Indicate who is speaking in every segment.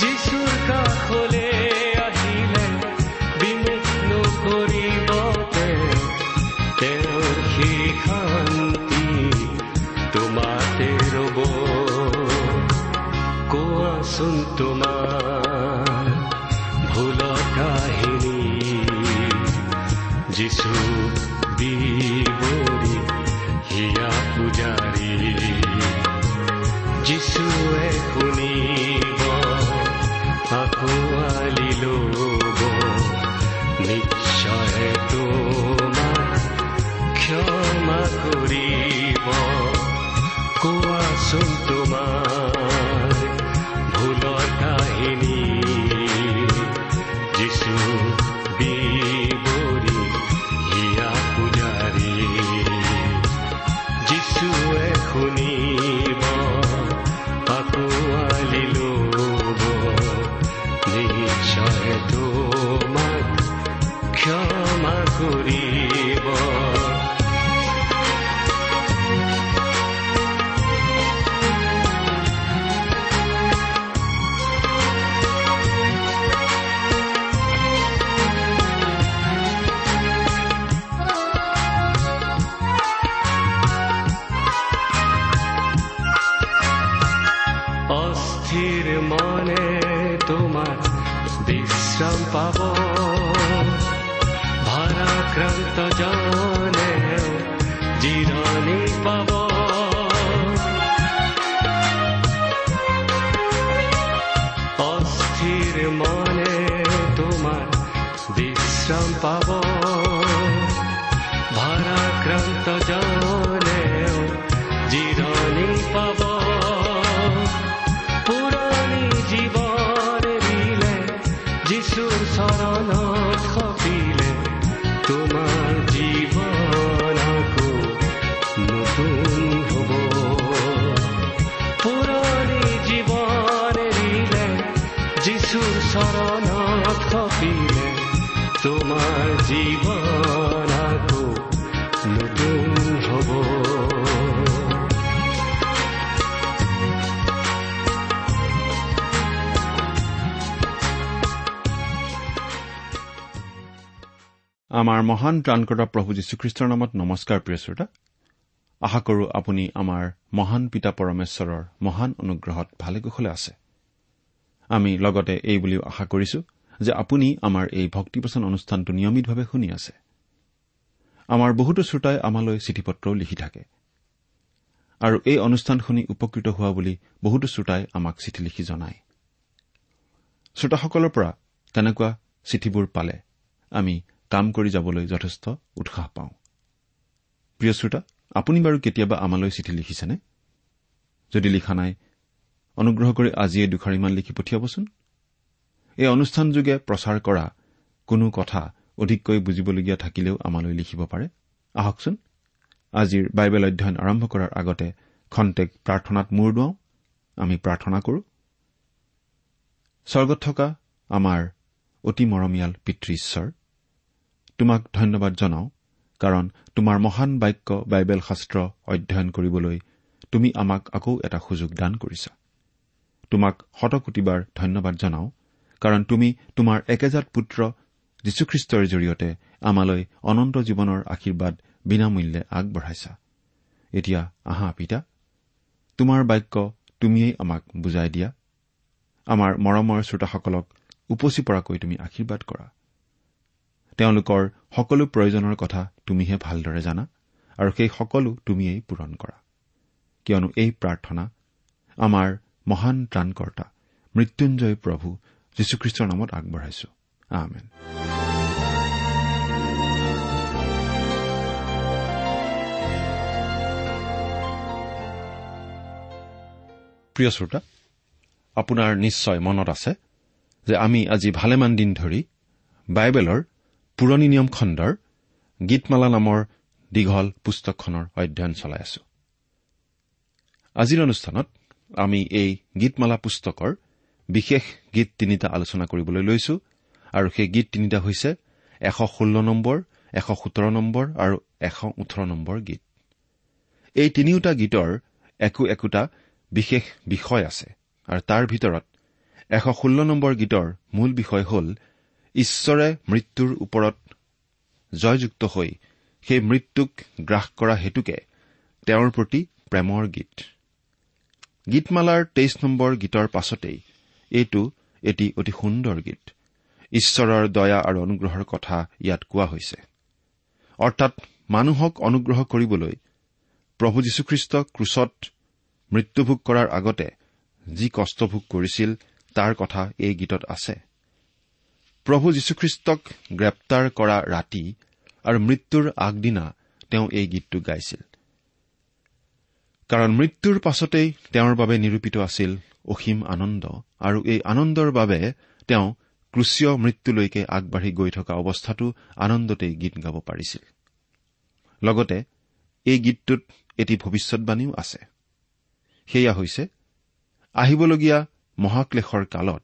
Speaker 1: যিচুৰ কাষলে ভাৰাক্ৰান্ত জনে জিৰণি পাব পুৰণি জীৱন দিলে যিচুৰ চৰণত সপিলে তোমাৰ জীৱন আকৌ নতুন হ'ব পুৰণি জীৱন দিলে যিচুৰ চৰণত সপিলে তোমাৰ জীৱন
Speaker 2: আমাৰ মহান ত্ৰাণকৰ্তা প্ৰভু যীশুখ্ৰীষ্টৰ নামত নমস্কাৰ প্ৰিয় শ্ৰোতা। আশা কৰো আপুনি আমাৰ মহান পিতা পৰমেশ্বৰৰ মহান অনুগ্ৰহত ভালে কুশলে আছে। আমি লগতে এই বুলিও আশা কৰিছো যে আপুনি আমাৰ এই ভক্তিপচন অনুষ্ঠানটো নিয়মিতভাৱে শুনি আছে। আমাৰ বহুতো শ্ৰোতাই আমালৈ চিঠি পত্ৰও লিখি থাকে। আৰু এই অনুষ্ঠান শুনি উপকৃত হোৱা বুলি বহুতো শ্ৰোতাই আমাক চিঠি লিখি জনায়। শ্ৰোতাসকলৰ পৰা তেনেকুৱা চিঠিবোৰ পালে। আমি কাম কৰি যাবলৈ যথেষ্ট উৎসাহ পাওঁ। প্ৰিয় শ্ৰোতা আপুনি বাৰু কেতিয়াবা আমালৈ চিঠি লিখিছেনে? যদি লিখা নাই অনুগ্ৰহ কৰি আজিয়ে দুখাৰিমান লিখি পঠিয়াবচোন। এই অনুষ্ঠানযোগে প্ৰচাৰ কৰা কোনো কথা অধিককৈ বুজিবলগীয়া থাকিলেও আমালৈ লিখিব পাৰে। আহকচোন। আজিৰ বাইবেল অধ্যয়ন আৰম্ভ কৰাৰ আগতে খন্তেক প্ৰাৰ্থনাত মূৰ দুৱাওঁ। আমি প্ৰাৰ্থনা কৰো। স্বৰ্গত থকা আমাৰ অতি মৰমীয়াল পিতৃ ঈশ্বৰ তোমাক ধন্যবাদ জনাওঁ কাৰণ তোমাৰ মহান বাক্য বাইবেল শাস্ত্ৰ অধ্যয়ন কৰিবলৈ তুমি আমাক আকৌ এটা সুযোগ দান কৰিছা। তোমাক শতকোটিবাৰ ধন্যবাদ জনাওঁ কাৰণ তুমি তোমাৰ একেজাত পুত্ৰ যীশুখ্ৰীষ্টৰ জৰিয়তে আমালৈ অনন্ত জীৱনৰ আশীৰ্বাদ বিনামূল্যে আগবঢ়াইছা। এতিয়া আহা পিতা তোমাৰ বাক্য তুমিয়েই আমাক বুজাই দিয়া। আমাৰ মৰমৰ শ্ৰোতাসকলক উপচি পৰাকৈ তুমি আশীৰ্বাদ কৰা। তেওঁলোকৰ সকলো প্ৰয়োজনৰ কথা তুমিহে ভালদৰে জানা আৰু সেই সকলো তুমিয়েই পূৰণ কৰা। কিয়নো এই প্ৰাৰ্থনা আমাৰ মহান ত্ৰাণকৰ্তা মৃত্যুঞ্জয় প্ৰভু যীশুখ্ৰীষ্টৰ নামত আগবঢ়াইছো। আমেন। প্ৰিয় শ্ৰোতা আপোনাৰ নিশ্চয় মনত আছে যে আমি আজি ভালেমান দিন ধৰি বাইবেলৰ পুৰণি নিয়ম খণ্ডৰ গীতমালা নামৰ দীঘল পুস্তকখনৰ অধ্যয়ন চলাই আছো। আজিৰ অনুষ্ঠানত আমি এই গীতমালা পুস্তকৰ বিশেষ গীত তিনিটা আলোচনা কৰিবলৈ লৈছো আৰু সেই গীত তিনিটা হৈছে এশ ষোল্ল নম্বৰ এশ সোতৰ নম্বৰ আৰু এশ ওঠৰ নম্বৰ গীত। এই তিনিওটা গীতৰ একো একোটা বিশেষ বিষয় আছে আৰু তাৰ ভিতৰত এশ ষোল্ল নম্বৰ গীতৰ মূল বিষয় হ'ল ঈশ্বৰে মৃত্যুৰ ওপৰত জয়যুক্ত হৈ সেই মৃত্যুক গ্ৰাস কৰা হেতুকে তেওঁৰ প্ৰতি প্ৰেমৰ গীত। গীতমালাৰ তেইছ নম্বৰ গীতৰ পাছতেই এইটো এটি অতি সুন্দৰ গীত। ঈশ্বৰৰ দয়া আৰু অনুগ্ৰহৰ কথা ইয়াত কোৱা হৈছে। অৰ্থাৎ মানুহক অনুগ্ৰহ কৰিবলৈ প্ৰভু যীশুখ্ৰীষ্ট ক্ৰুচত মৃত্যুভোগ কৰাৰ আগতে যি কষ্টভোগ কৰিছিল তাৰ কথা এই গীতত আছে। প্ৰভু যীশুখ্ৰীষ্টক গ্ৰেপ্তাৰ কৰা ৰাতি আৰু মৃত্যুৰ আগদিনা তেওঁ এই গীতটো গাইছিল। কাৰণ মৃত্যুৰ পাছতেই তেওঁৰ বাবে নিৰূপিত আছিল অসীম আনন্দ আৰু এই আনন্দৰ বাবে তেওঁ ক্ৰুচীয় মৃত্যুলৈকে আগবাঢ়ি গৈ থকা অৱস্থাটো আনন্দতেই গীত গাব পাৰিছিল। লগতে এই গীতটোত এটি ভৱিষ্যৎবাণীও আছে। সেয়া হৈছে আহিবলগীয়া মহাক্লেশৰ কালত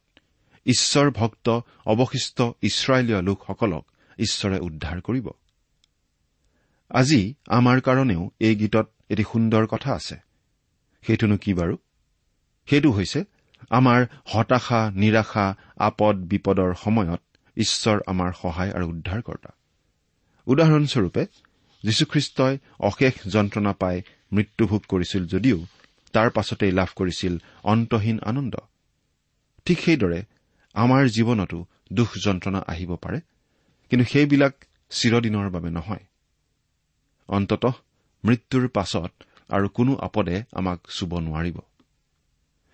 Speaker 2: ঈশ্বৰ ভক্ত অৱশিষ্ট ইছৰাইলীয় লোকসকলক ঈশ্বৰে উদ্ধাৰ কৰিব। আজি আমাৰ কাৰণেও এই গীতত এটি সুন্দৰ কথা আছে। সেইটোনো কি বাৰু? সেইটো হৈছে আমাৰ হতাশা নিৰাশা আপদ বিপদৰ সময়ত ঈশ্বৰ আমাৰ সহায় আৰু উদ্ধাৰকৰ্তা। উদাহৰণস্বৰূপে যীশুখ্ৰীষ্টই অশেষ যন্ত্ৰণা পাই মৃত্যুভোগ কৰিছিল যদিও তাৰ পাছতেই লাভ কৰিছিল অন্তহীন আনন্দ। ঠিক সেইদৰে আমাৰ জীৱনতো দুখ যন্ত্ৰণা আহিব পাৰে কিন্তু সেইবিলাক চিৰদিনৰ বাবে নহয়। অন্তত মৃত্যুৰ পাছত আৰু কোনো আপদে আমাক চুব নোৱাৰিব।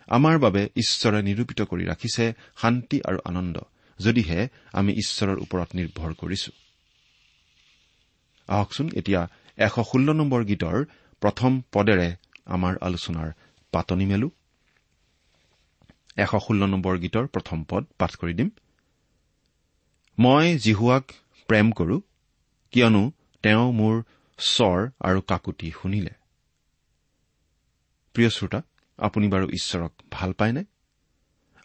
Speaker 2: আমাৰ বাবে ঈশ্বৰে নিৰূপিত কৰি ৰাখিছে শান্তি আৰু আনন্দ যদিহে আমি ঈশ্বৰৰ ওপৰত নিৰ্ভৰ কৰিছো। আহকচোন এতিয়া এশ ষোল্ল নম্বৰ গীতৰ প্ৰথম পদেৰে আমাৰ আলোচনাৰ পাতনি মেলো। এশ ষোল্ল নম্বৰ গীতৰ প্ৰথম পদ পাঠ কৰি দিম। মই জিহুৱাক প্ৰেম কৰো কিয়নো তেওঁ মোৰ স্বৰ আৰু কাকুতি শুনিলে। প্ৰিয় শ্ৰোতা আপুনি বাৰু ঈশ্বৰক ভাল পায়নে?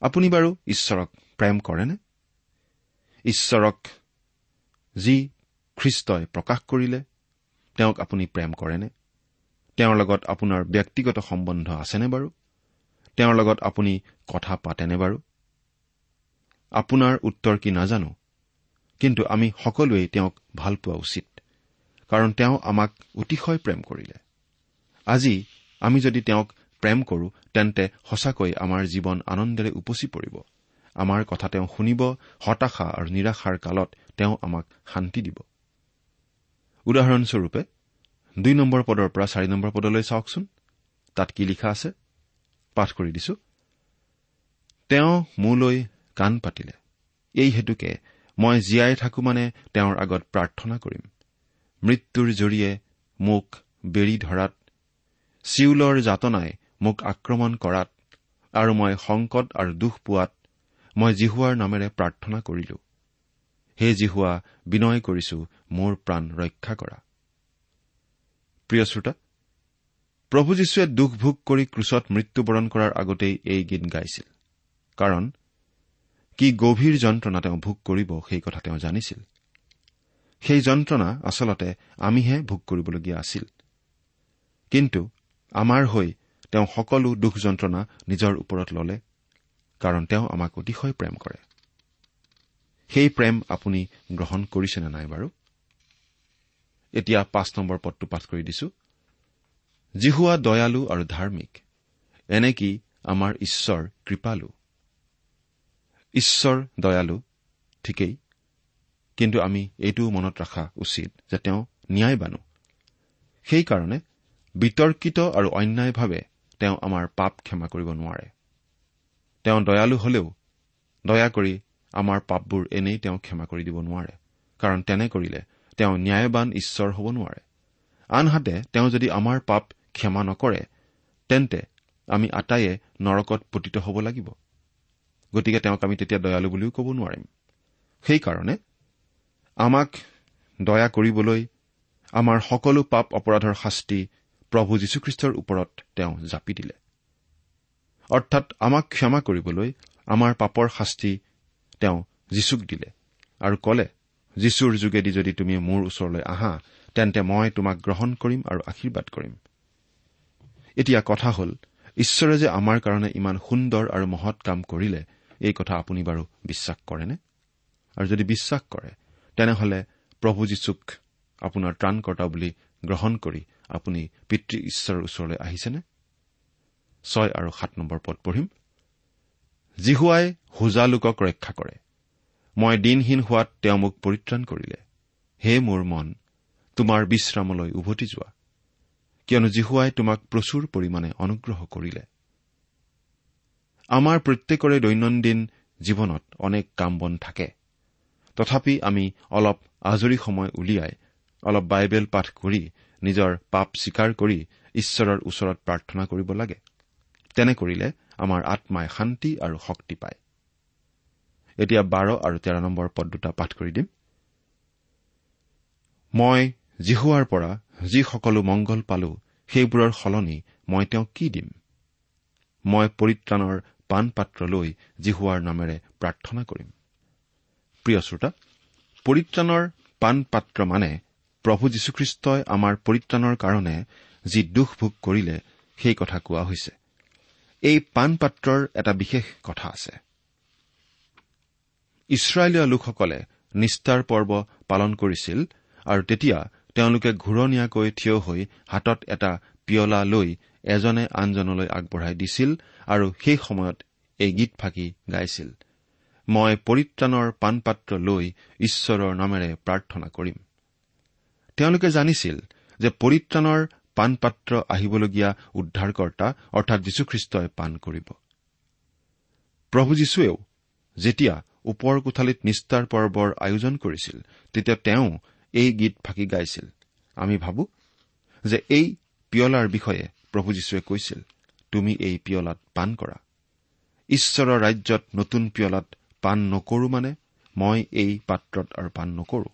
Speaker 2: আপুনি বাৰু ঈশ্বৰক প্ৰেম কৰেনে? ঈশ্বৰক যি খ্ৰীষ্টই প্ৰকাশ কৰিলে তেওঁক আপুনি প্ৰেম কৰেনে? তেওঁৰ লগত আপোনাৰ ব্যক্তিগত সম্বন্ধ আছেনে বাৰু? তেওঁৰ লগত আপুনি কথা পাতেনে বাৰু? আপোনাৰ উত্তৰ কি নাজানো কিন্তু আমি সকলোৱেই তেওঁক ভাল পোৱা উচিত কাৰণ তেওঁ আমাক অতিশয় প্ৰেম কৰিলে। আজি আমি যদি তেওঁক প্ৰেম কৰো তেন্তে সঁচাকৈ আমাৰ জীৱন আনন্দেৰে উপচি পৰিব। আমাৰ কথা তেওঁ শুনিব হতাশা আৰু নিৰাশাৰ কালত তেওঁ আমাক শান্তি দিব। উদাহৰণস্বৰূপে দুই নম্বৰ পদৰ পৰা চাৰি নম্বৰ পদলৈ চাওকচোন। তাত কি লিখা আছে? পাঠ কৰি দিছো। তেওঁ মোলৈ কাণ পাতিলে। এই হেতুকে মই জীয়াই থাকো মানে তেওঁৰ আগত প্ৰাৰ্থনা কৰিম। মৃত্যুৰ জৰিয়ে মোক বেৰি ধৰাত চিউলৰ যাতনাই মোক আক্ৰমণ কৰাত আৰু মই সংকট আৰু দুখ পোৱাত মই জিহুৱাৰ নামেৰে প্ৰাৰ্থনা কৰিলো। হে জিহুৱা বিনয় কৰিছো মোৰ প্ৰাণ ৰক্ষা কৰা। প্ৰিয় শ্ৰোতা প্ৰভু যীশুৱে দুখ ভোগ কৰি ক্ৰুচত মৃত্যুবৰণ কৰাৰ আগতেই এই গীত গাইছিল। কাৰণ কি গভীৰ যন্ত্ৰণা তেওঁ ভোগ কৰিব সেই কথা তেওঁ জানিছিল। সেই যন্ত্ৰণা আচলতে আমিহে ভোগ কৰিবলগীয়া আছিল। কিন্তু আমাৰ হৈ তেওঁ সকলো দুখ যন্ত্ৰণা নিজৰ ওপৰত ললে কাৰণ তেওঁ আমাক অতিশয় প্ৰেম কৰে। সেই প্ৰেম আপুনি গ্ৰহণ কৰিছেনে নাই বাৰু? এতিয়া পাঁচ নম্বৰ পদটো পাঠ কৰি দিছো। জিহুৱা দয়ালু আৰু ধাৰ্মিক। এনেকি আমাৰ ঈশ্বৰ কৃপালু? ঈশ্বৰ দয়ালু ঠিকেই। কিন্তু আমি এইটোও মনত ৰখা উচিত যে তেওঁ ন্যায়বানো সেইকাৰণে বিতৰ্কিত আৰু অন্যায়ভাৱে তেওঁ আমাৰ পাপ ক্ষমা কৰিব নোৱাৰে। তেওঁ দয়ালু হলেও দয়া কৰি আমাৰ পাপবোৰ এনেই তেওঁ ক্ষমা কৰি দিব নোৱাৰে। কাৰণ তেনে কৰিলে তেওঁ ন্যায়বান ঈশ্বৰ হ'ব নোৱাৰে। আনহাতে তেওঁ যদি আমাৰ পাপ ক্ষমা নকৰে তেন্তে আমি আটাইয়ে নৰকত পতিত হ'ব লাগিব। গতিকে তেওঁক আমি তেতিয়া দয়ালু বুলিও ক'ব নোৱাৰিম। সেইকাৰণে আমাক দয়া কৰিবলৈ আমাৰ সকলো পাপ অপৰাধৰ শাস্তি প্ৰভু যীশুখ্ৰীষ্টৰ ওপৰত তেওঁ জাপি দিলে। অৰ্থাৎ আমাক ক্ষমা কৰিবলৈ আমাৰ পাপৰ শাস্তি তেওঁ যীশুক দিলে আৰু কলে যীশুৰ যোগেদি যদি তুমি মোৰ ওচৰলৈ আহা তেন্তে মই তোমাক গ্ৰহণ কৰিম আৰু আশীৰ্বাদ কৰিম। এতিয়া কথা হ'ল ঈশ্বৰে যে আমাৰ কাৰণে ইমান সুন্দৰ আৰু মহৎ কাম কৰিলে এই কথা আপুনি বাৰু বিশ্বাস কৰেনে? আৰু যদি বিশ্বাস কৰে তেনেহলে প্ৰভু যীশুক আপোনাৰ ত্ৰাণকৰ্তা বুলি গ্ৰহণ কৰি আপুনি পিতৃ ঈশ্বৰৰ ওচৰলৈ আহিছেনে? ছয় আৰু সাত নম্বৰ পদ পঢ়িম। জিহুৱাই হোজা লোকক ৰক্ষা কৰে। মই দিনহীন হোৱাত তেওঁ মোক পৰিত্ৰাণ কৰিলে। হে মোৰ মন তোমাৰ বিশ্ৰামলৈ উভতি যোৱা। কিয়নো জিহুৱাই তোমাক প্ৰচুৰ পৰিমাণে অনুগ্ৰহ কৰিলে। আমাৰ প্ৰত্যেকৰে দৈনন্দিন জীৱনত অনেক কাম বন থাকে। তথাপি আমি অলপ আজৰি সময় উলিয়াই অলপ বাইবেল পাঠ কৰি নিজৰ পাপ স্বীকাৰ কৰি ঈশ্বৰৰ ওচৰত প্ৰাৰ্থনা কৰিব লাগে। তেনে কৰিলে আমাৰ আত্মাই শান্তি আৰু শক্তি পায়। এতিয়া বাৰ আৰু তেৰ নম্বৰ পদ দুটা পাঠ কৰি দিম। মই জিহুৱাৰ পৰা যি সকলো মংগল পালো সেইবোৰৰ সলনি মই তেওঁক কি দিম? মই পৰিত্ৰাণৰ পাণ পাত্ৰ লৈ জিহুৱাৰ নামেৰে প্ৰাৰ্থনা কৰিম। প্ৰিয় শ্ৰোতা পৰিত্ৰাণৰ পাণ পাত্ৰ মানে প্ৰভু যীশুখ্ৰীষ্টই আমাৰ পৰিত্ৰাণৰ কাৰণে যি দুখ ভোগ কৰিলে সেই কথা কোৱা হৈছে। এই পাণ পাত্ৰৰ এটা বিশেষ কথা আছে। ইছৰাইলীয় লোকসকলে নিষ্ঠাৰ পৰ্ব পালন কৰিছিল আৰু তেতিয়া তেওঁলোকে ঘূৰণীয়াকৈ থিয় হৈ হাতত এটা পিয়লা লৈ এজনে আনজনলৈ আগবঢ়াই দিছিল আৰু সেই সময়ত এই গীত ফাঁকি গাইছিল। মই পৰিত্ৰাণৰ পাণপাত্ৰ লৈ ঈশ্বৰৰ নামেৰে প্ৰাৰ্থনা কৰিম। তেওঁলোকে জানিছিল যে পৰিত্ৰাণৰ পাণপাত্ৰ আহিবলগীয়া উদ্ধাৰকৰ্তা অৰ্থাৎ যীশুখ্ৰীষ্টই পাণ কৰিব। প্ৰভু যীশুৱেও যেতিয়া ওপৰ কোঠালিত নিষ্ঠাৰ পৰ্বৰ আয়োজন কৰিছিল তেতিয়া তেওঁ এই গীত ফাঁকি গাইছিল। আমি ভাবো যে এই পিয়লাৰ বিষয়ে প্ৰভু যীশুৱে কৈছিল তুমি এই পিয়লাত পাণ কৰা। ঈশ্বৰৰ ৰাজ্যত নতুন পিয়লাত পাণ নকৰো মানে মই এই পাত্ৰত আৰু পাণ নকৰো।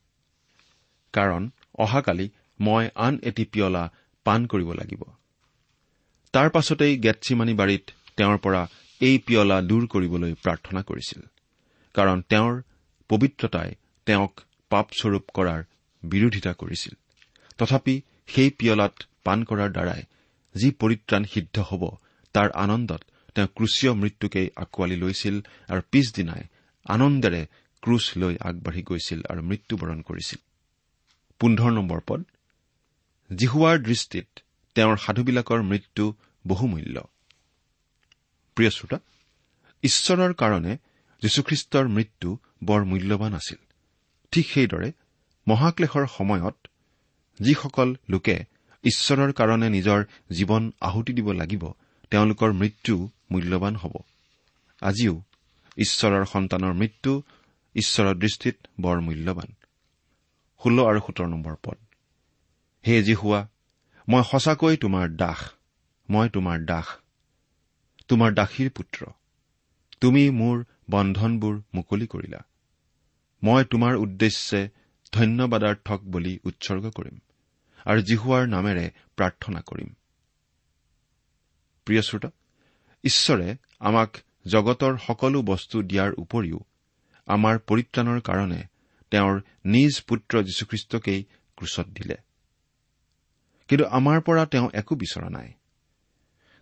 Speaker 2: কাৰণ অহাকালি মই আন এটি পিয়লা পাণ কৰিব লাগিব। তাৰ পাছতেই গেটছিমানি বাৰীত তেওঁৰ পৰা এই পিয়লা দূৰ কৰিবলৈ প্ৰাৰ্থনা কৰিছিল। কাৰণ তেওঁৰ পবিত্ৰতাই তেওঁক পাপস্বৰূপ কৰাৰ বিৰোধিতা কৰিছিল। তথাপি সেই পিয়লাত পাণ কৰাৰ দ্বাৰাই যি পৰিত্ৰাণ সিদ্ধ হ'ব তাৰ আনন্দত তেওঁ ক্ৰুচীয় মৃত্যুকেই আঁকোৱালি লৈছিল আৰু পিছদিনাই আনন্দেৰে ক্ৰুচ লৈ আগবাঢ়ি গৈছিল আৰু মৃত্যুবৰণ কৰিছিল। জিহুৱাৰ দৃষ্টিত তেওঁৰ সাধুবিলাকৰ মৃত্যু বহুমূল্য। ঈশ্বৰৰ কাৰণে যীশুখ্ৰীষ্টৰ মৃত্যু বৰ মূল্যৱান আছিল। ঠিক সেইদৰে মহাক্লেশৰ সময়ত যিসকল লোকে ঈশ্বৰৰ কাৰণে নিজৰ জীৱন আহুতি দিব লাগিব তেওঁলোকৰ মৃত্যু মূল্যৱান হ'ব। আজিও ঈশ্বৰৰ সন্তানৰ মৃত্যু ঈশ্বৰৰ দৃষ্টিত বৰ মূল্যৱান। ষোল্ল আৰু সোতৰ নম্বৰ পদ। হে হোৱা মই সঁচাকৈ তোমাৰ দাস মই তোমাৰ দাস তোমাৰ দাসীৰ পুত্ৰ। তুমি মোৰ বন্ধনবোৰ মুকলি কৰিলা। মই তোমাৰ উদ্দেশ্যে ধন্যবাদাৰ্থক বুলি উৎসৰ্গ কৰিম আৰু জিহুৱাৰ নামেৰে প্ৰাৰ্থনা কৰিম। প্ৰিয় শ্ৰোতা ঈশ্বৰে আমাক জগতৰ সকলো বস্তু দিয়াৰ উপৰিও আমাৰ পৰিত্ৰাণৰ কাৰণে তেওঁৰ নিজ পুত্ৰ যীশুখ্ৰীষ্টকেই ক্ৰুচত দিলে। কিন্তু আমাৰ পৰা তেওঁ একো বিচৰা নাই।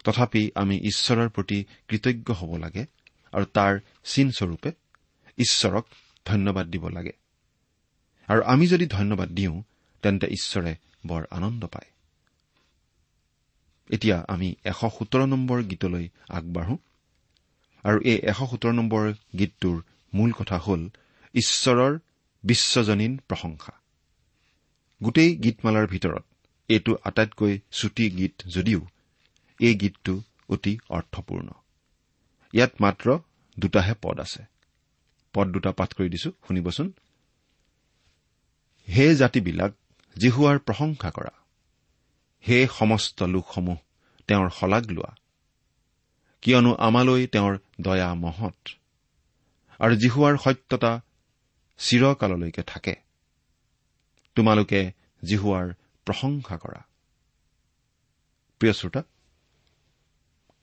Speaker 2: তথাপি আমি ঈশ্বৰৰ প্ৰতি কৃতজ্ঞ হ'ব লাগে আৰু তাৰ চিনস্বৰূপে ঈশ্বৰক ধন্যবাদ দিব লাগে। আৰু আমি যদি ধন্যবাদ দিওঁ তেন্তে ঈশ্বৰে বৰ আনন্দ পায়। এতিয়া আমি এশ সোতৰ নম্বৰ গীতলৈ আগবাঢ়ো। আৰু এই এশ সোতৰ নম্বৰ গীতটোৰ মূল কথা হ'ল ঈশ্বৰৰ বিশ্বজনীন প্ৰশংসা। গোটেই গীতমালাৰ ভিতৰত এইটো আটাইতকৈ চুটি গীত যদিও এই গীতটো অতি অৰ্থপূৰ্ণ। ইয়াত মাত্ৰ দুটাহে পদ আছে। পদ দুটা পাঠ কৰি দিছো শুনিবচোন। হে জাতিবিলাক জিহুৱাৰ প্ৰশংসা কৰা। হে সমস্ত লোকসমূহ তেওঁৰ শলাগ লোৱা। কিয়নো আমালৈ তেওঁৰ দয়া মহৎ। আৰু জিহুৱাৰ সত্যতা চিৰকাললৈকে থাকে। তোমালোকে জিহুৱাৰ প্ৰশংসা কৰা। প্ৰিয় শ্ৰোতা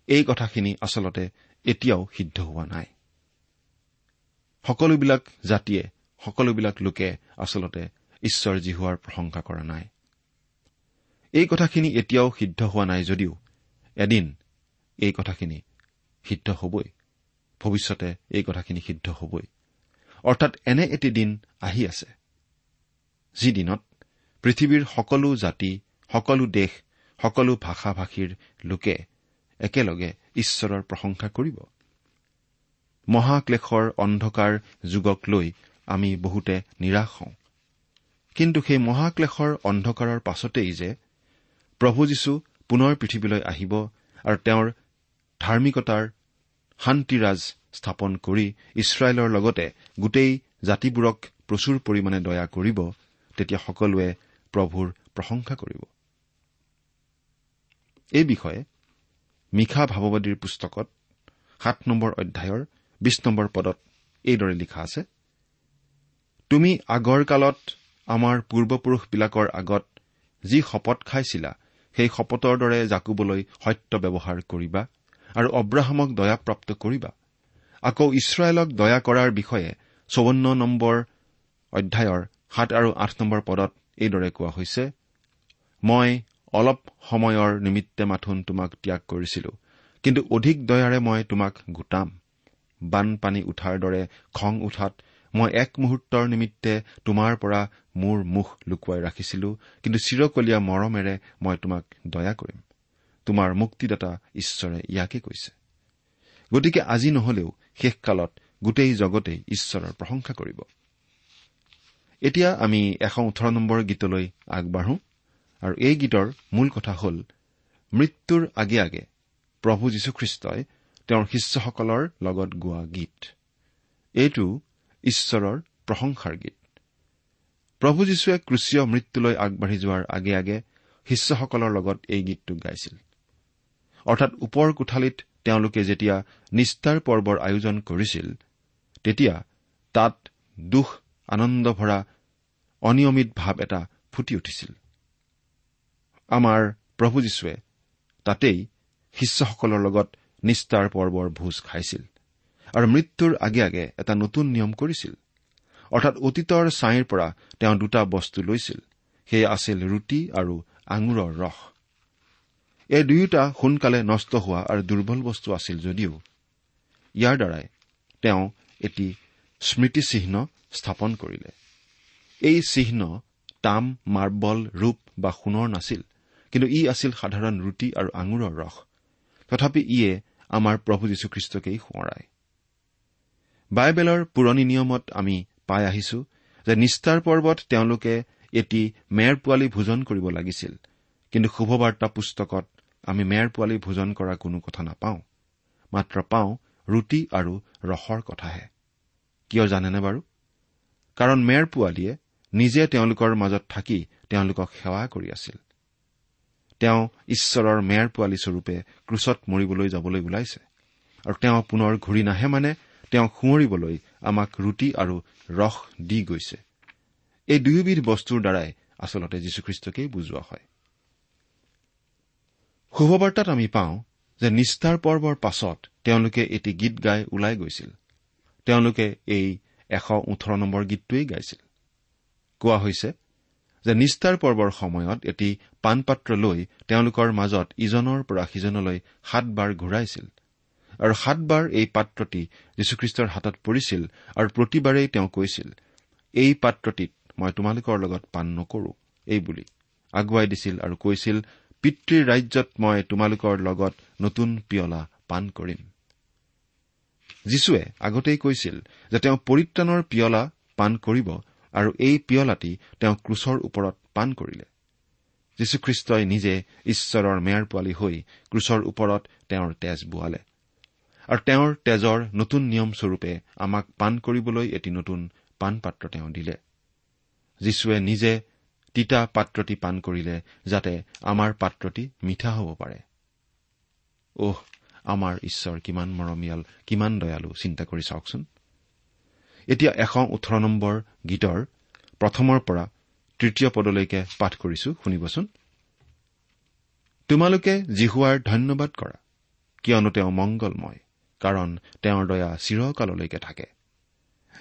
Speaker 2: এই কথাখিনি আচলতে এতিয়াও সিদ্ধ হোৱা নাই। সকলোবিলাক জাতিয়ে সকলোবিলাক লোকে আচলতে ঈশ্বৰ জিহুৱাৰ প্ৰশংসা কৰা নাই। এই কথাখিনি এতিয়াও সিদ্ধ হোৱা নাই যদিও এদিন এই কথাখিনি সিদ্ধ হবই। ভৱিষ্যতে এই কথাখিনি সিদ্ধ হবই। অৰ্থাৎ এনে এটি দিন আহি আছে যি দিনত পৃথিৱীৰ সকলো জাতি সকলো দেশ সকলো ভাষা ভাষীৰ লোকে একেলগে ঈশ্বৰৰ প্ৰশংসা কৰিব। মহাক্লেশৰ অন্ধকাৰ যুগক লৈ আমি বহুতে নিৰাশ হওঁ। কিন্তু সেই মহাক্লেশৰ অন্ধকাৰৰ পাছতেই যে প্ৰভু যীশু পুনৰ পৃথিৱীলৈ আহিব আৰু তেওঁৰ ধাৰ্মিকতাৰ শান্তিৰাজ স্থাপন কৰি ইছৰাইলৰ লগতে গোটেই জাতিবোৰক প্ৰচুৰ পৰিমাণে দয়া কৰিব তেতিয়া সকলোৱে প্ৰভুৰ প্ৰশংসা কৰিব। এই বিষয়ে মিশা ভাৱবাদীৰ পুস্তকত সাত নম্বৰ অধ্যায়ৰ বিশ নম্বৰ পদত এইদৰে লিখা আছে তুমি আগৰ কালত আমাৰ পূৰ্বপুৰুষবিলাকৰ আগত যি শপত খাইছিলা সেই শপতৰ দৰে জাকুবলৈ সত্য ব্যৱহাৰ কৰিবা আৰু অব্ৰাহামক দয়াপ্ৰাপ্ত কৰিবা। আকৌ ইছৰাইলক দয়া কৰাৰ বিষয়ে চৌৱন্ন নম্বৰ অধ্যায়ৰ সাত আৰু আঠ নম্বৰ পদত এইদৰে কোৱা হৈছে মই অলপ সময়ৰ নিমিত্তে মাথোন তোমাক ত্যাগ কৰিছিলো কিন্তু অধিক দয়াৰে মই তোমাক গোটাম। বানপানী উঠাৰ দৰে খং উঠাত মই এক মুহূৰ্তৰ নিমিত্তে তোমাৰ পৰা মোৰ মুখ লুকুৱাই ৰাখিছিলো কিন্তু চিৰকলীয়া মৰমেৰে মই তোমাক দয়া কৰিম। তোমাৰ মুক্তিদাতা ঈশ্বৰে ইয়াকে কৈছে। গতিকে আজি নহলেও শেষকালত গোটেই জগতেই ঈশ্বৰৰ প্ৰশংসা কৰিব। এতিয়া আমি এশ ওঠৰ নম্বৰ গীতলৈ আগবাঢ়ো আৰু এই গীতৰ মূল কথা হ'ল মৃত্যুৰ আগে আগে প্ৰভু যীশুখ্ৰীষ্টই তেওঁৰ শিষ্যসকলৰ লগত গোৱা গীত। এইটো ঈশ্বৰৰ প্ৰশংসাৰ গীত। প্ৰভু যীশুৱে ক্ৰুচীয় মৃত্যুলৈ আগবাঢ়ি যোৱাৰ আগে আগে শিষ্যসকলৰ লগত এই গীতটো গাইছিল। অৰ্থাৎ ওপৰ কোঠালিত তেওঁলোকে যেতিয়া নিষ্ঠাৰ পৰ্বৰ আয়োজন কৰিছিল তেতিয়া তাত দুখ আনন্দ ভৰা অনিয়মিত ভাৱ এটা ফুটি উঠিছিল। আমাৰ প্ৰভু যীশুৱে তাতেই শিষ্যসকলৰ লগত নিষ্ঠাৰ পৰ্বৰ ভোজ খাইছিল আৰু মৃত্যুৰ আগে আগে এটা নতুন নিয়ম কৰিছিল। অৰ্থাৎ অতীতৰ ছাইৰ পৰা তেওঁ দুটা বস্তু লৈছিল। সেয়া আছিল ৰুটি আৰু আঙুৰৰ ৰস। এই দুয়োটা সোনকালে নষ্ট হোৱা আৰু দুৰ্বল বস্তু আছিল যদিও। ইয়াৰ দ্বাৰাই তেওঁ এটি স্মৃতিচিহ্ন স্থাপন কৰিলে। এই চিহ্ন তাম মাৰ্বল ৰূপ বা সোণৰ নাছিল কিন্তু ই আছিল সাধাৰণ ৰুটি আৰু আঙুৰৰ ৰস। তথাপি ইয়ে আমাৰ প্ৰভু যীশুখ্ৰীষ্টকেই সোঁৱৰায় বাইবেলৰ পুৰণি নিয়মত আমি পাই আহিছো যে নিষ্ঠাৰ পৰ্বত তেওঁলোকে এটি মেৰ পোৱালি ভোজন কৰিব লাগিছিল। কিন্তু শুভবাৰ্তা পুস্তকত আমি মেৰ পোৱালি ভোজন কৰা কোনো কথা নাপাওঁ। মাত্ৰ পাওঁ ৰুটি আৰু ৰসৰ কথাহে। কিয় জানেনে বাৰু? কাৰণ মেৰ পোৱালীয়ে নিজে তেওঁলোকৰ মাজত থাকি তেওঁলোকক সেৱা কৰি আছিল। তেওঁ ঈশ্বৰৰ মেৰ পোৱালী স্বৰূপে ক্ৰুচত মৰিবলৈ যাবলৈ ওলাইছে। আৰু তেওঁ পুনৰ ঘূৰি নাহে মানে তেওঁ সোঁৱৰিবলৈ আমাক ৰুটি আৰু ৰস দি গৈছে। এই দুয়োবিধ বস্তুৰ দ্বাৰাই আচলতে যীশুখ্ৰীষ্টকেই বুজোৱা হয়। শুভবাৰ্তাত আমি পাওঁ যে নিষ্ঠাৰ পৰ্বৰ পাছত তেওঁলোকে এটি গীত গাই ওলাই গৈছিল। তেওঁলোকে এই এশ ওঠৰ নম্বৰ গীতটোৱেই গাইছিল। কোৱা হৈছে যে নিষ্ঠাৰ পৰ্বৰ সময়ত এটি পাণপাত্ৰ লৈ তেওঁলোকৰ মাজত ইজনৰ পৰা সিজনলৈ সাতবাৰ ঘূৰাইছিল। আৰু সাতবাৰ এই পাত্ৰটি যীশুখ্ৰীষ্টৰ হাতত পৰিছিল আৰু প্ৰতিবাৰেই তেওঁ কৈছিল এই পাত্ৰটিত মই তোমালোকৰ লগত পাণ নকৰো। এইবুলি আগুৱাই দিছিল আৰু কৈছিল পিতৃৰ ৰাজ্যত মই তোমালোকৰ লগত নতুন পিয়লা পাণ কৰিম। যীশুৱে আগতেই কৈছিল যে তেওঁ পৰিত্ৰাণৰ পিয়লা পাণ কৰিব আৰু এই পিয়লাটি তেওঁ ক্ৰুচৰ ওপৰত পাণ কৰিলে। যীশুখ্ৰীষ্টই নিজে ঈশ্বৰৰ মেয়াৰ পোৱালী হৈ ক্ৰুচৰ ওপৰত তেওঁৰ তেজ বোৱালে। আৰু তেওঁৰ তেজৰ নতুন নিয়মস্বৰূপে আমাক পাণ কৰিবলৈ এটি নতুন পাণপাত্ৰ তেওঁ দিলে। যীশুৱে নিজে তিতা পাত্ৰটি পাণ কৰিলে যাতে আমাৰ পাত্ৰটি মিঠা হ'ব পাৰে। অহ আমাৰ ঈশ্বৰ কিমান মৰমীয়াল কিমান দয়ালু চিন্তা কৰি চাওকচোন। এতিয়া এশ ওঠৰ নম্বৰ গীতৰ প্ৰথমৰ পৰা তৃতীয় পদলৈকে পাঠ কৰিছো শুনিবচোন। তোমালোকে জিহুৱাৰ ধন্যবাদ কৰা কিয়নো তেওঁ মংগলময়। কাৰণ তেওঁৰ দয়া চিৰকাললৈকে থাকে।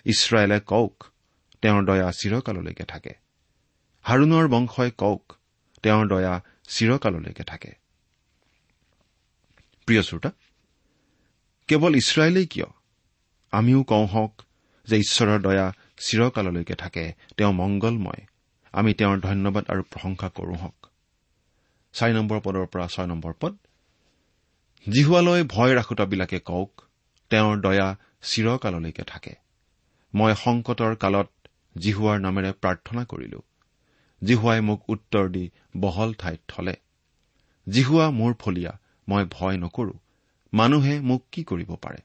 Speaker 2: ইছৰাইলে কওক তেওঁৰ দয়া চিৰকাললৈকে থাকে। হাৰুণৰ বংশই কওক তেওঁৰ দয়া চিৰকাললৈকে থাকে। প্ৰিয় শ্ৰোতা কেৱল ইছৰাইলেই কিয়? আমিও কওঁ হওক যে ঈশ্বৰৰ দয়া চিৰকাললৈকে থাকে তেওঁ মংগলময়। আমি তেওঁৰ ধন্যবাদ আৰু প্ৰশংসা কৰো হওক। চাৰি নম্বৰ পদৰ পৰা ছয় নম্বৰ পদ জিহুৱালৈ ভয় ৰাখোতাবিলাকে কওক তেওঁৰ দয়া চিৰকাললৈকে থাকে। মই সংকটৰ কালত জিহুৱাৰ নামেৰে প্ৰাৰ্থনা কৰিলো। জিহুৱাই মোক উত্তৰ দি বহল ঠাইত থলে। জিহুৱা মোৰ ফলীয়া মই ভয় নকৰো। মানুহে মোক কি কৰিব পাৰে?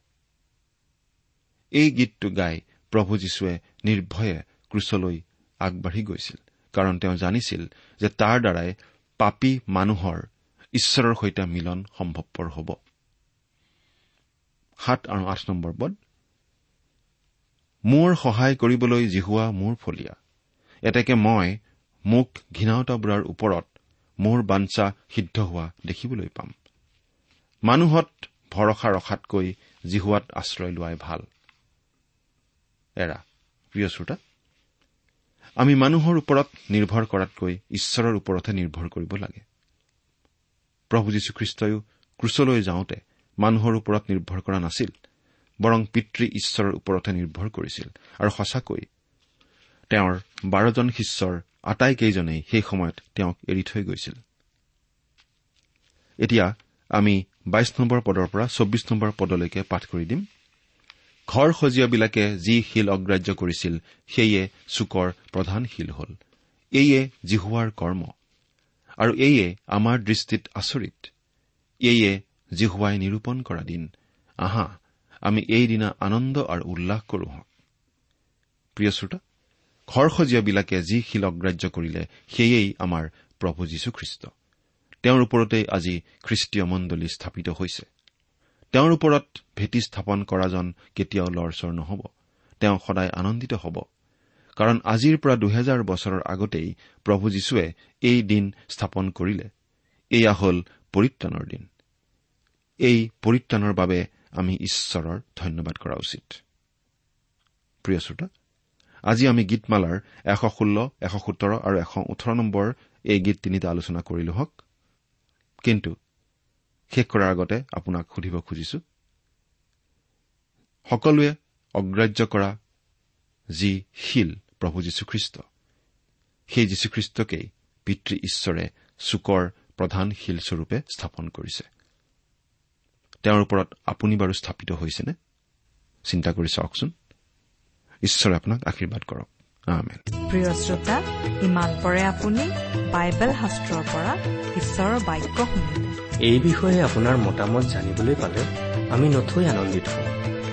Speaker 2: এই গীতটো গাই প্ৰভু যীশুৱে নিৰ্ভয়ে ক্ৰুচলৈ আগবাঢ়ি গৈছিল কাৰণ তেওঁ জানিছিল যে তাৰ দ্বাৰাই পাপী মানুহৰ ঈশ্বৰৰ সৈতে মিলন সম্ভৱপৰ হ'ব। সাত আৰু আঠ নম্বৰ পদ মোৰ সহায় কৰিবলৈ জিহুৱা মোৰ ফলীয়া। এতেকে মই মোক ঘৃণাওতাবোৰৰ ওপৰত মোৰ বাঞ্চা সিদ্ধ হোৱা দেখিবলৈ পাম। মানুহত ভৰসা ৰখাতকৈ জিহুৱাত আশ্ৰয় লোৱাই ভাল। শ্ৰোতা আমি মানুহৰ ওপৰত নিৰ্ভৰ কৰাতকৈ ঈশ্বৰৰ ওপৰতহে নিৰ্ভৰ কৰিব লাগে। প্ৰভু যীশুখ্ৰীষ্টইও ক্ৰুচলৈ যাওঁতে মানুহৰ ওপৰত নিৰ্ভৰ কৰা নাছিল বৰং পিতৃ ঈশ্বৰৰ ওপৰতহে নিৰ্ভৰ কৰিছিল। আৰু সঁচাকৈ তেওঁৰ বাৰজন শিষ্যৰ আটাইকেইজনেই সেই সময়ত তেওঁক এৰি থৈ গৈছিল। এতিয়া আমি বাইশ নম্বৰ পদৰ পৰা চৌব্বিছ নম্বৰ পদলৈকে পাঠ কৰি দিম। ঘৰ সজীয়াবিলাকে যি শিল অগ্ৰাহ্য কৰিছিল সেয়ে চুকৰ প্ৰধান শিল হ'ল। এইয়ে জিহুৱাৰ কৰ্ম। আৰু এইয়ে আমাৰ দৃষ্টিত আচৰিত। এইয়ে জিহুৱাই নিৰূপণ কৰা দিন। আহা আমি এইদিনা আনন্দ আৰু উল্লাস কৰো হওক প্ৰিয় শ্ৰোতা ঘৰসজীয়াবিলাকে যি শিল অগ্ৰাহ্য কৰিলে সেয়েই আমাৰ প্ৰভু যীশুখ্ৰীষ্ট। তেওঁৰ ওপৰতেই আজি খ্ৰীষ্টীয় মণ্ডলী স্থাপিত হৈছে। তেওঁৰ ওপৰত ভেটি স্থাপন কৰাজন কেতিয়াও লৰচৰ নহ'ব। তেওঁ সদায় আনন্দিত হ'ব। কাৰণ আজিৰ পৰা দুহেজাৰ বছৰৰ আগতেই প্ৰভু যীশুৱে এই দিন স্থাপন কৰিলে। এয়া হ'ল পৰিত্ৰাণৰ দিন। এই পৰিত্ৰাণৰ বাবে আমি ঈশ্বৰৰ ধন্যবাদ কৰা উচিত। আজি আমি গীতমালাৰ এশ ষোল্ল এশ সোতৰ আৰু এশ ওঠৰ নম্বৰ এই গীত তিনিটা আলোচনা কৰিলো হওক। কিন্তু শেষ কৰাৰ আগতে আপোনাক সুধিব খুজিছো সকলোৱে অগ্ৰাহ্য কৰা যি শিল প্ৰভু যীশুখ্ৰীষ্ট। সেই যীশুখ্ৰীষ্টকেই পিতৃ ঈশ্বৰে চুকৰ প্ৰধান শিলস্বৰূপে স্থাপন কৰিছে। তেওঁৰ ওপৰত আপুনি বাৰু স্থাপিত হৈছেনে? চিন্তা কৰি চাওকচোন। ঈশ্বৰে আপোনাক আশীৰ্বাদ কৰক।
Speaker 3: প্ৰিয় শ্ৰোতা ইমান পৰে আপুনি বাইবেল শাস্ত্ৰৰ পৰা ঈশ্বৰৰ বাক্য শুনিলে
Speaker 4: এই বিষয়ে আপোনাৰ মতামত জানিবলৈ পালে আমি নথৈ আনন্দিত হওঁ।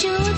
Speaker 5: যদি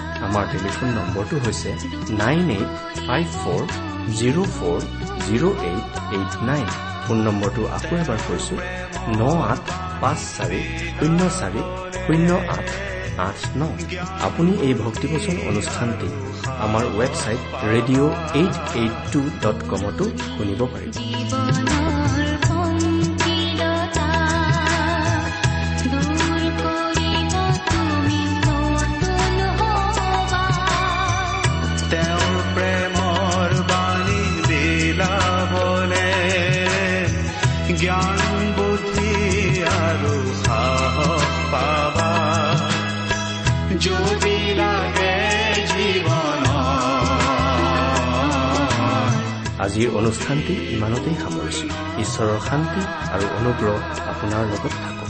Speaker 4: আমাৰ টেলিফোন নম্বৰটো হৈছে nine eight five four zero' four zero' eight eight nine phone নম্বৰটো আকৌ এবাৰ কৈছো ন আঠ পাঁচ চাৰি শূন্য চাৰি শূন্য আঠ আঠ ন। আপুনি এই ভক্তিপচন অনুষ্ঠানটি আমাৰ website radio' eight eight two dot কমতো শুনিব পাৰিব। আজিৰ অনুষ্ঠানটি ইমানতেই সামৰিছো। ঈশ্বৰৰ শান্তি আৰু অনুগ্ৰহ আপোনাৰ লগত থাকক।